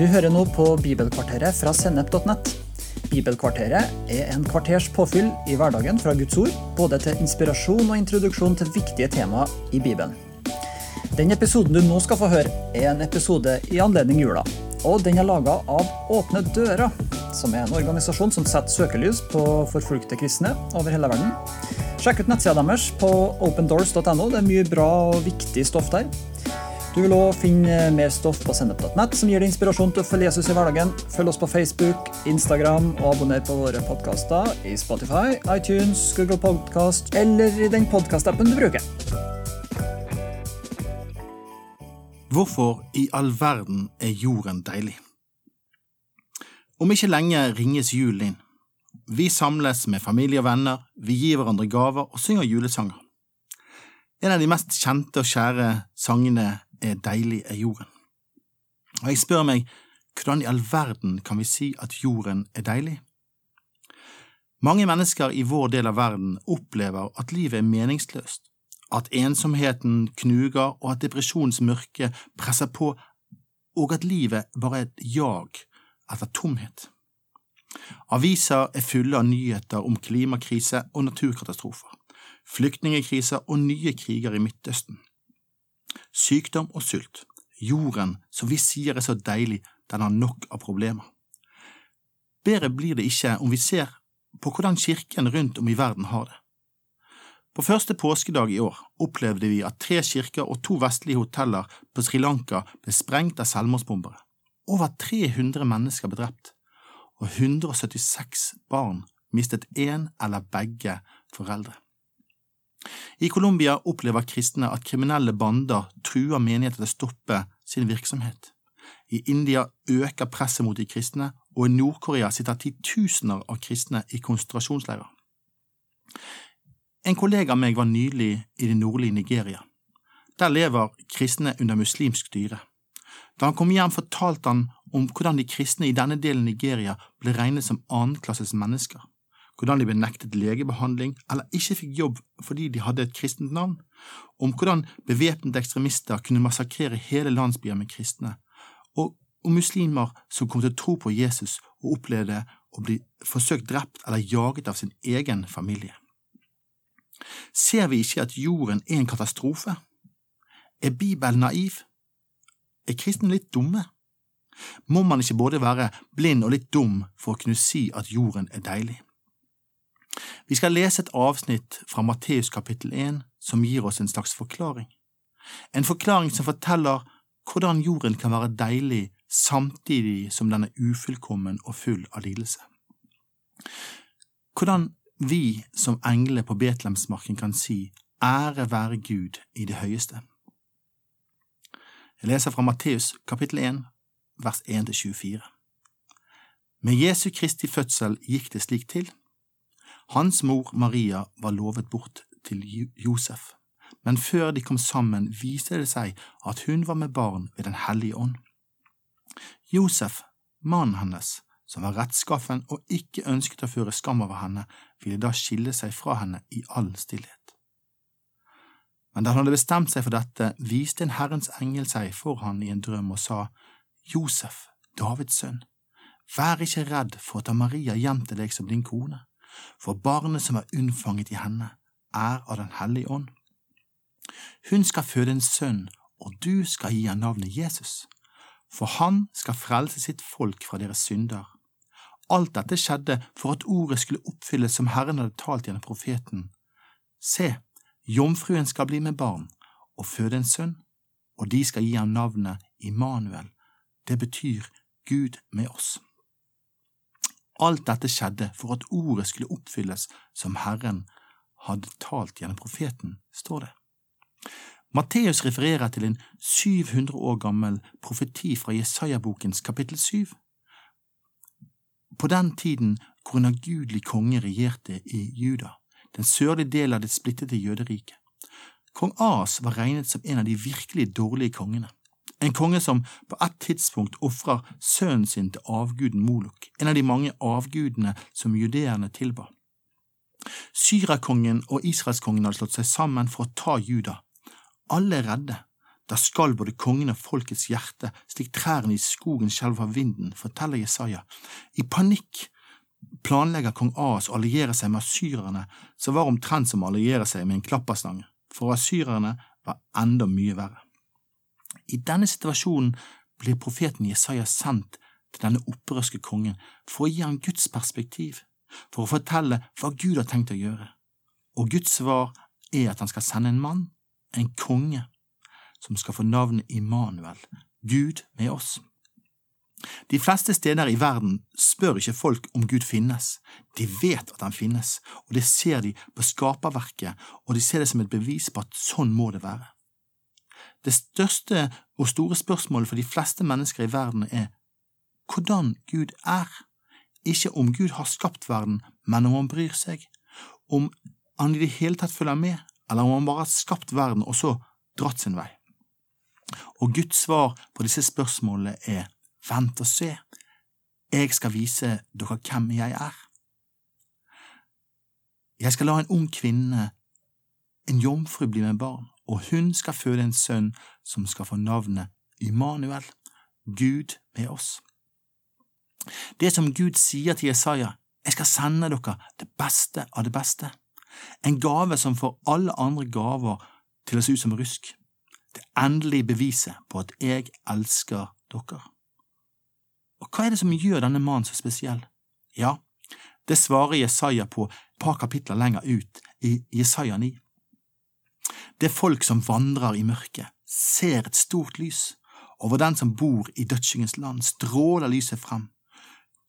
Du hører nå på Bibelkvarteret fra sennep.nett. Bibelkvarteret er en kvarters påfyll i hverdagen fra Guds ord, både til inspirasjon og introduksjon til viktige temaer i Bibelen. Den episoden du nå skal få høre, er en episode i anledning jula. Og den er laga av Åpne dører, som er en organisasjon som setter søkelys på forfulgte kristne over hele verden. Sjekk ut nettsida deres på opendoors.no. Det er mye bra og viktig stoff der. Du vil òg finne mer stoff på sennep.nett som gir deg inspirasjon til å følge Jesus i hverdagen. Følg oss på Facebook, Instagram og abonner på våre podkaster i Spotify, iTunes, Google Podcast eller i den podkastappen du bruker. Hvorfor i all verden er jorden deilig? Om ikke lenge ringes julen inn. Vi samles med familie og venner, vi gir hverandre gaver og synger julesanger. En av de mest kjente og kjære sangene er Deilig er jorden. Og jeg spør meg, hvordan i all verden kan vi si at jorden er deilig? Mange mennesker i vår del av verden opplever at livet er meningsløst, at ensomheten knuger og at depresjonens mørke presser på, og at livet bare er et jag etter tomhet. Aviser er fulle av nyheter om klimakrise og naturkatastrofer flyktningekriser og nye kriger i Midtøsten. Sykdom og sult. Jorden, som vi sier er så deilig, den har nok av problemer. Bedre blir det ikke om vi ser på hvordan kirken rundt om i verden har det. På første påskedag i år opplevde vi at tre kirker og to vestlige hoteller på Sri Lanka ble sprengt av selvmordsbombere. Over 300 mennesker ble drept, og 176 barn mistet én eller begge foreldre. I Colombia opplever kristne at kriminelle bander truer menigheter til å stoppe sin virksomhet. I India øker presset mot de kristne, og i Nord-Korea sitter titusener av kristne i konsentrasjonsleirer. En kollega av meg var nylig i det nordlige Nigeria. Der lever kristne under muslimsk styre. Da han kom hjem, fortalte han om hvordan de kristne i denne delen av Nigeria ble regnet som annenklasses mennesker hvordan de ble nektet legebehandling eller ikke fikk jobb fordi de hadde et kristent navn, om hvordan bevæpnede ekstremister kunne massakrere hele landsbyer med kristne, og om muslimer som kom til å tro på Jesus og opplevde å bli forsøkt drept eller jaget av sin egen familie. Ser vi ikke at jorden er en katastrofe? Er Bibelen naiv? Er kristne litt dumme? Må man ikke både være blind og litt dum for å kunne si at jorden er deilig? Vi skal lese et avsnitt fra Matteus kapittel 1 som gir oss en slags forklaring. En forklaring som forteller hvordan jorden kan være deilig samtidig som den er ufullkommen og full av lidelse. Hvordan vi som engler på Betlehemsmarken kan si ære være Gud i det høyeste. Jeg leser fra Matteus kapittel 1 vers 1–24. Med Jesu Kristi fødsel gikk det slik til. Hans mor Maria var lovet bort til Josef, men før de kom sammen viste det seg at hun var med barn ved Den hellige ånd. Josef, mannen hennes, som var rettskaffen og ikke ønsket å føre skam over henne, ville da skille seg fra henne i all stillhet. Men da han hadde bestemt seg for dette, viste en Herrens engel seg for han i en drøm og sa, Josef, Davids sønn, vær ikke redd for å ta Maria hjem til deg som din kone for barnet som er unnfanget i henne, er av Den hellige ånd. Hun skal føde en sønn, og du skal gi ham navnet Jesus, for han skal frelse sitt folk fra deres synder. Alt dette skjedde for at ordet skulle oppfylles som Herren hadde talt gjennom profeten. Se, jomfruen skal bli med barn og føde en sønn, og de skal gi ham navnet Immanuel. Det betyr Gud med oss. Alt dette skjedde for at ordet skulle oppfylles som Herren hadde talt gjennom profeten, står det. Matteus refererer til en 700 år gammel profeti fra Jesaja-bokens kapittel 7. På den tiden hvor en agudelig konge regjerte i Juda, den sørlige delen av det splittede jøderiket. Kong As var regnet som en av de virkelig dårlige kongene. En konge som på et tidspunkt ofrer sønnen sin til avguden Molok, en av de mange avgudene som judeerne tilba. Syrakongen og israelskongen hadde slått seg sammen for å ta Juda. Alle er redde. Da skal både kongen og folkets hjerte, slik trærne i skogen skjelver av vinden, forteller Jesaja. I panikk planlegger kong As å alliere seg med asyrerne, som var omtrent som å alliere seg med en klapperslange, for asyrerne var enda mye verre. I denne situasjonen blir profeten Jesaja sendt til denne opprørske kongen for å gi ham Guds perspektiv, for å fortelle hva Gud har tenkt å gjøre. Og Guds svar er at han skal sende en mann, en konge, som skal få navnet Immanuel, Gud med oss. De fleste steder i verden spør ikke folk om Gud finnes, de vet at han finnes, og det ser de på skaperverket, og de ser det som et bevis på at sånn må det være. Det største og store spørsmålet for de fleste mennesker i verden er hvordan Gud er, ikke om Gud har skapt verden, men om han bryr seg, om han i det hele tatt følger med, eller om han bare har skapt verden og så dratt sin vei. Og Guds svar på disse spørsmålene er vent og se, jeg skal vise dere hvem jeg er. Jeg skal la en ung kvinne, en jomfru, bli med barn, og hun skal føde en sønn som skal få navnet Immanuel, Gud med oss. Det som Gud sier til Jesaja, jeg skal sende dere det beste av det beste, en gave som får alle andre gaver til å se ut som rusk, det endelige beviset på at jeg elsker dere. Og hva er det som gjør denne mannen så spesiell? Ja, det svarer Jesaja på et par kapitler lenger ut, i Jesaja 9. Det folk som vandrer i mørket, ser et stort lys. Over den som bor i dødsskyggens land, stråler lyset frem.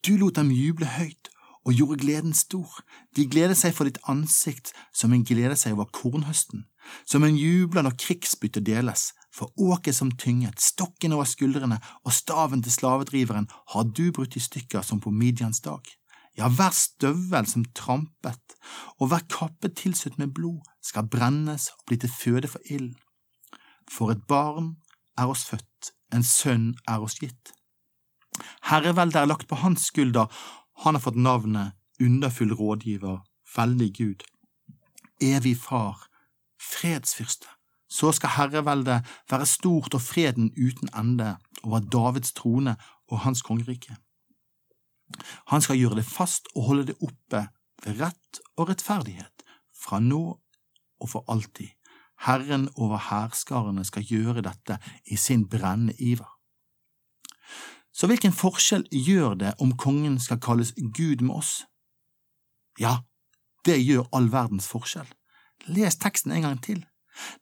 Du lot dem juble høyt og gjorde gleden stor. De gleder seg for ditt ansikt som en gleder seg over kornhøsten, som en jubler når krigsbyttet deles, for åket som tynget, stokken over skuldrene og staven til slavedriveren har du brutt i stykker som på Midians dag. Ja, hver støvel som trampet, og hver kappe tilsøtt med blod, skal brennes og bli til føde for ild. For et barn er oss født, en sønn er oss gitt. Herreveldet er lagt på hans skulder, han har fått navnet Underfull rådgiver, veldig Gud, evig far, fredsfyrste. Så skal herreveldet være stort og freden uten ende over Davids trone og hans kongerike. Han skal gjøre det fast og holde det oppe ved rett og rettferdighet, fra nå og for alltid. Herren over hærskarene skal gjøre dette i sin brennende iver. Så hvilken forskjell gjør det om kongen skal kalles Gud med oss? Ja, det gjør all verdens forskjell. Les teksten en gang til.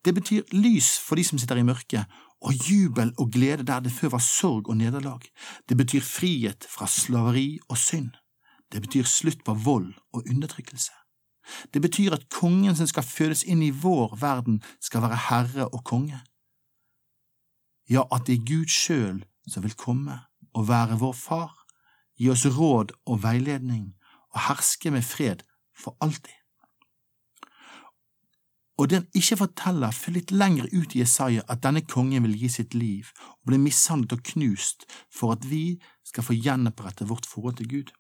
Det betyr lys for de som sitter i mørket, og jubel og glede der det før var sorg og nederlag. Det betyr frihet fra slaveri og synd. Det betyr slutt på vold og undertrykkelse. Det betyr at kongen som skal fødes inn i vår verden, skal være herre og konge. Ja, at det er Gud sjøl som vil komme og være vår far, gi oss råd og veiledning og herske med fred for alltid. Og det han ikke forteller, for litt lenger ut i Jesaja at denne kongen vil gi sitt liv og bli mishandlet og knust for at vi skal få gjenopprette vårt forhold til Gud.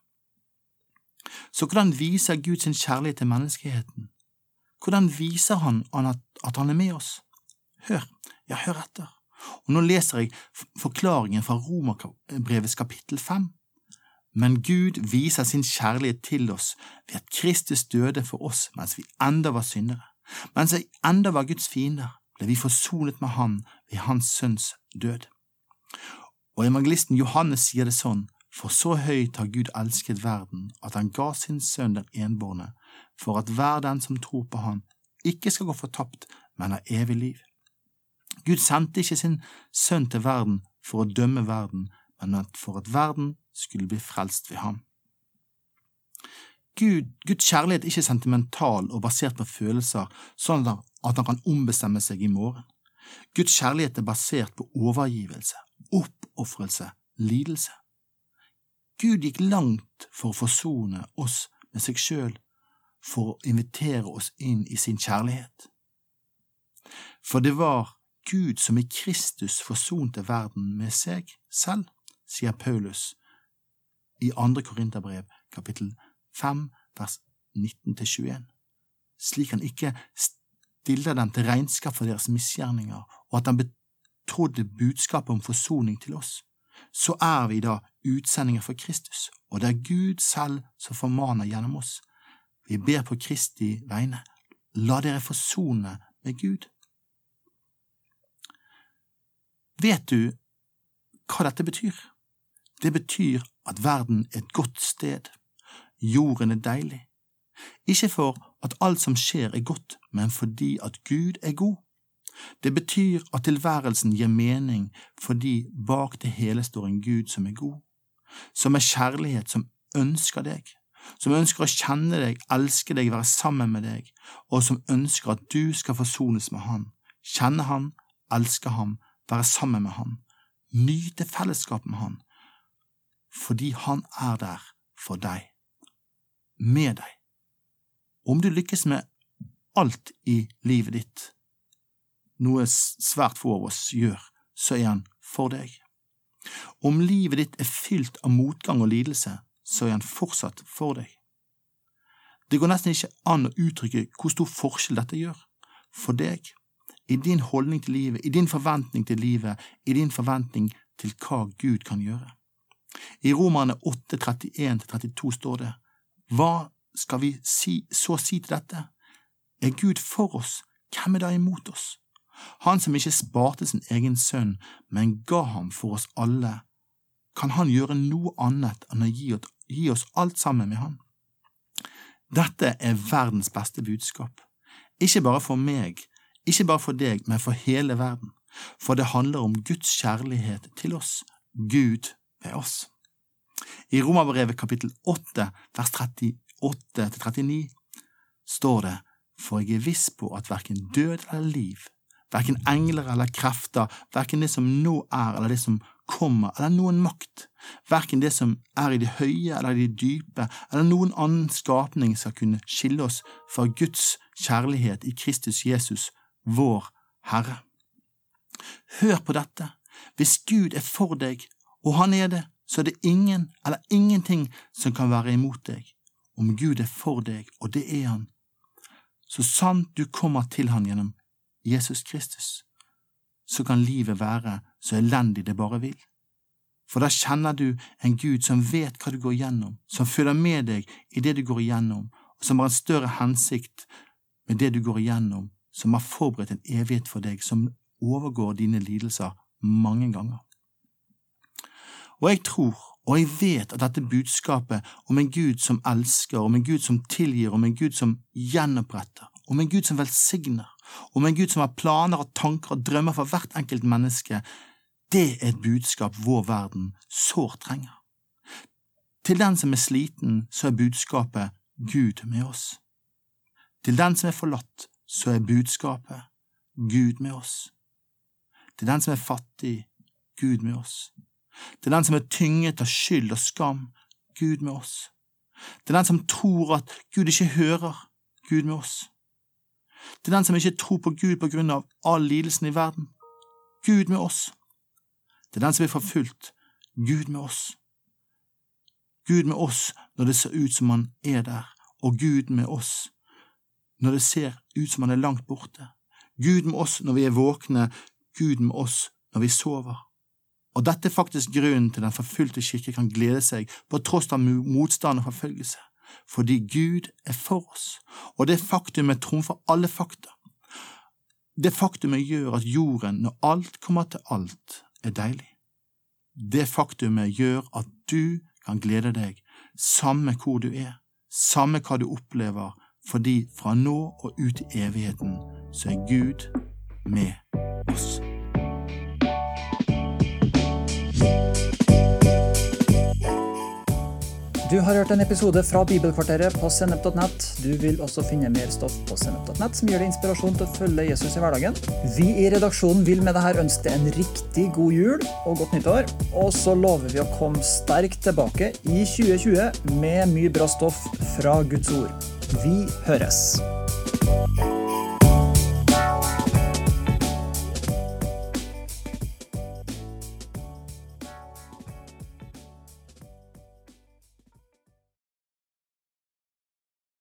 Så hvordan viser Gud sin kjærlighet til menneskeheten? Hvordan viser han at han er med oss? Hør, ja, hør etter. Og nå leser jeg forklaringen fra Romerbrevets kapittel fem. Men Gud viser sin kjærlighet til oss ved at Kristus døde for oss mens vi enda var syndere. Mens jeg enda var Guds fiender, ble vi forsonet med Han ved Hans Sønns død. Og evangelisten Johannes sier det sånn, for så høyt har Gud elsket verden, at han ga sin sønn den enbårne, for at hver den som tror på Han, ikke skal gå fortapt, men ha evig liv. Gud sendte ikke sin sønn til verden for å dømme verden, men for at verden skulle bli frelst ved ham. Gud, Guds kjærlighet er ikke sentimental og basert på følelser, sånn at han kan ombestemme seg i morgen. Guds kjærlighet er basert på overgivelse, oppofrelse, lidelse. Gud gikk langt for å forsone oss med seg sjøl, for å invitere oss inn i sin kjærlighet. For det var Gud som i Kristus forsonte verden med seg selv, sier Paulus i andre Korinterbrev kapittel 5, vers 19–21, slik han ikke stiller dem til regnskap for deres misgjerninger, og at han betrodde budskapet om forsoning til oss, så er vi da utsendinger for Kristus, og det er Gud selv som formaner gjennom oss. Vi ber på Kristi vegne, la dere forsone med Gud. Vet du hva dette betyr? Det betyr at verden er et godt sted, jorden er deilig, ikke for at alt som skjer er godt, men fordi at Gud er god. Det betyr at tilværelsen gir mening fordi bak det hele står en Gud som er god, som er kjærlighet, som ønsker deg, som ønsker å kjenne deg, elske deg, være sammen med deg, og som ønsker at du skal forsones med Han, kjenne Han, elske Ham, være sammen med Han, nyte fellesskap med Han, fordi Han er der for deg, med deg. Om du lykkes med alt i livet ditt, noe svært få av oss gjør, så er han for deg. Om livet ditt er fylt av motgang og lidelse, så er han fortsatt for deg. Det går nesten ikke an å uttrykke hvor stor forskjell dette gjør for deg, i din holdning til livet, i din forventning til livet, i din forventning til hva Gud kan gjøre. I Romerne 8, 31–32 står det, Hva skal vi si, så si til dette? Er Gud for oss, hvem er da imot oss? Han som ikke sparte sin egen sønn, men ga ham for oss alle, kan han gjøre noe annet enn å gi, oss alt sammen med ham? Dette er verdens beste budskap, ikke bare for meg, ikke bare for deg, men for hele verden, for det handler om Guds kjærlighet til oss, Gud ved oss. I Romerbrevet kapittel 8 vers 38–39 står det, for jeg er viss på at verken død eller liv, verken engler eller krefter, verken det som nå er eller det som kommer, eller noen makt, verken det som er i det høye eller det dype, eller noen annen skapning skal kunne skille oss fra Guds kjærlighet i Kristus Jesus, vår Herre. Hør på dette, hvis Gud er for deg, og Han er det, så er det ingen eller ingenting som kan være imot deg. Om Gud er for deg, og det er Han, så sant du kommer til Han gjennom Jesus Kristus, så kan livet være så elendig det bare vil. For da kjenner du en Gud som vet hva du går igjennom, som følger med deg i det du går igjennom, og som har en større hensikt med det du går igjennom, som har forberedt en evighet for deg som overgår dine lidelser mange ganger. Og jeg tror og jeg vet at dette budskapet om en Gud som elsker, om en Gud som tilgir, om en Gud som gjenoppretter, om en Gud som velsigner, om en Gud som har planer og tanker og drømmer for hvert enkelt menneske, det er et budskap vår verden sårt trenger. Til den som er sliten, så er budskapet Gud med oss. Til den som er forlatt, så er budskapet Gud med oss. Til den som er fattig, Gud med oss. Til den som er tynget av skyld og skam, Gud med oss. Det er den som tror at Gud ikke hører, Gud med oss. Det er den som ikke tror på Gud på grunn av all lidelsen i verden, Gud med oss. Det er den som er forfulgt, Gud med oss. Gud med oss når det ser ut som han er der, og Gud med oss når det ser ut som han er langt borte. Gud med oss når vi er våkne, Gud med oss når vi sover. Og dette er faktisk grunnen til den forfulgte kirke kan glede seg på tross av motstand og forfølgelse, fordi Gud er for oss, og det faktumet trumfer alle fakta. Det faktumet gjør at jorden, når alt kommer til alt, er deilig. Det faktumet gjør at du kan glede deg, samme hvor du er, samme hva du opplever, fordi fra nå og ut i evigheten så er Gud med oss. Du har hørt en episode fra Bibelkvarteret på sennep.nett. Du vil også finne mer stoff på sennep.nett som gir deg inspirasjon til å følge Jesus i hverdagen. Vi i redaksjonen vil med dette ønske deg en riktig god jul og godt nyttår. Og så lover vi å komme sterkt tilbake i 2020 med mye bra stoff fra Guds ord. Vi høres.